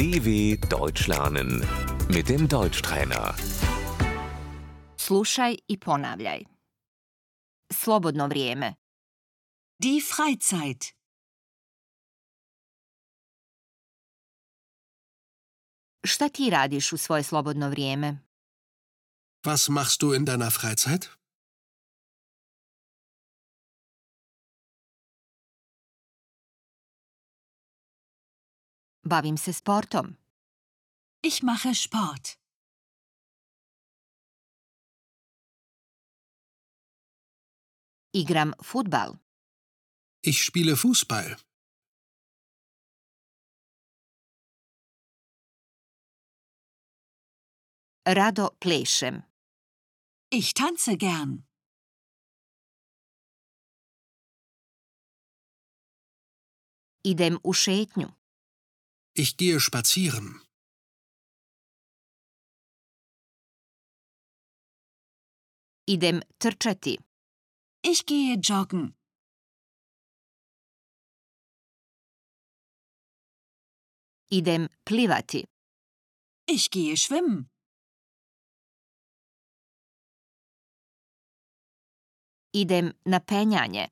DW Deutsch lernen mit dem Deutschtrainer. Slušaj i ponavljaj. Slobodno vrijeme. Die Freizeit. Šta ti radiš u svoje slobodno vrijeme? Was machst du in deiner Freizeit? Bavim se sportom. Ich mache Sport. Igram futbal. Ich spiele Fußball. Rado plešem. Ich tanze gern. Idem u šetnju. Ich gehe spazieren. Idem trčati. Ich gehe joggen. Idem plivati. Ich gehe schwimmen. Idem na penjanje.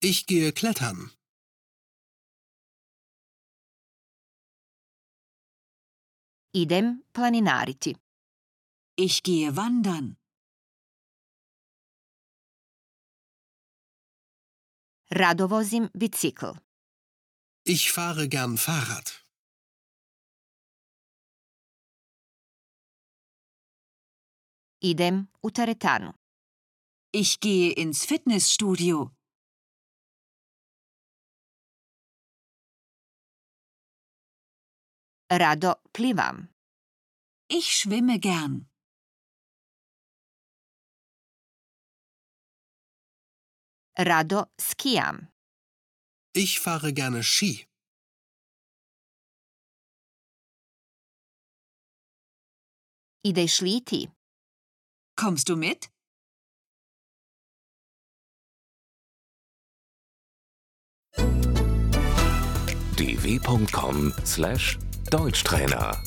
Ich gehe klettern. Idem planinariti. Ich gehe wandern. Rado vozim bicikl. Ich fahre gern Fahrrad. Idem u teretanu. Ich gehe ins Fitnessstudio. Rado plivam. Ich schwimme gern. Rado skijam. Ich fahre gerne Ski. Ideš li ti? Kommst du mit? dw.com/deutschtrainer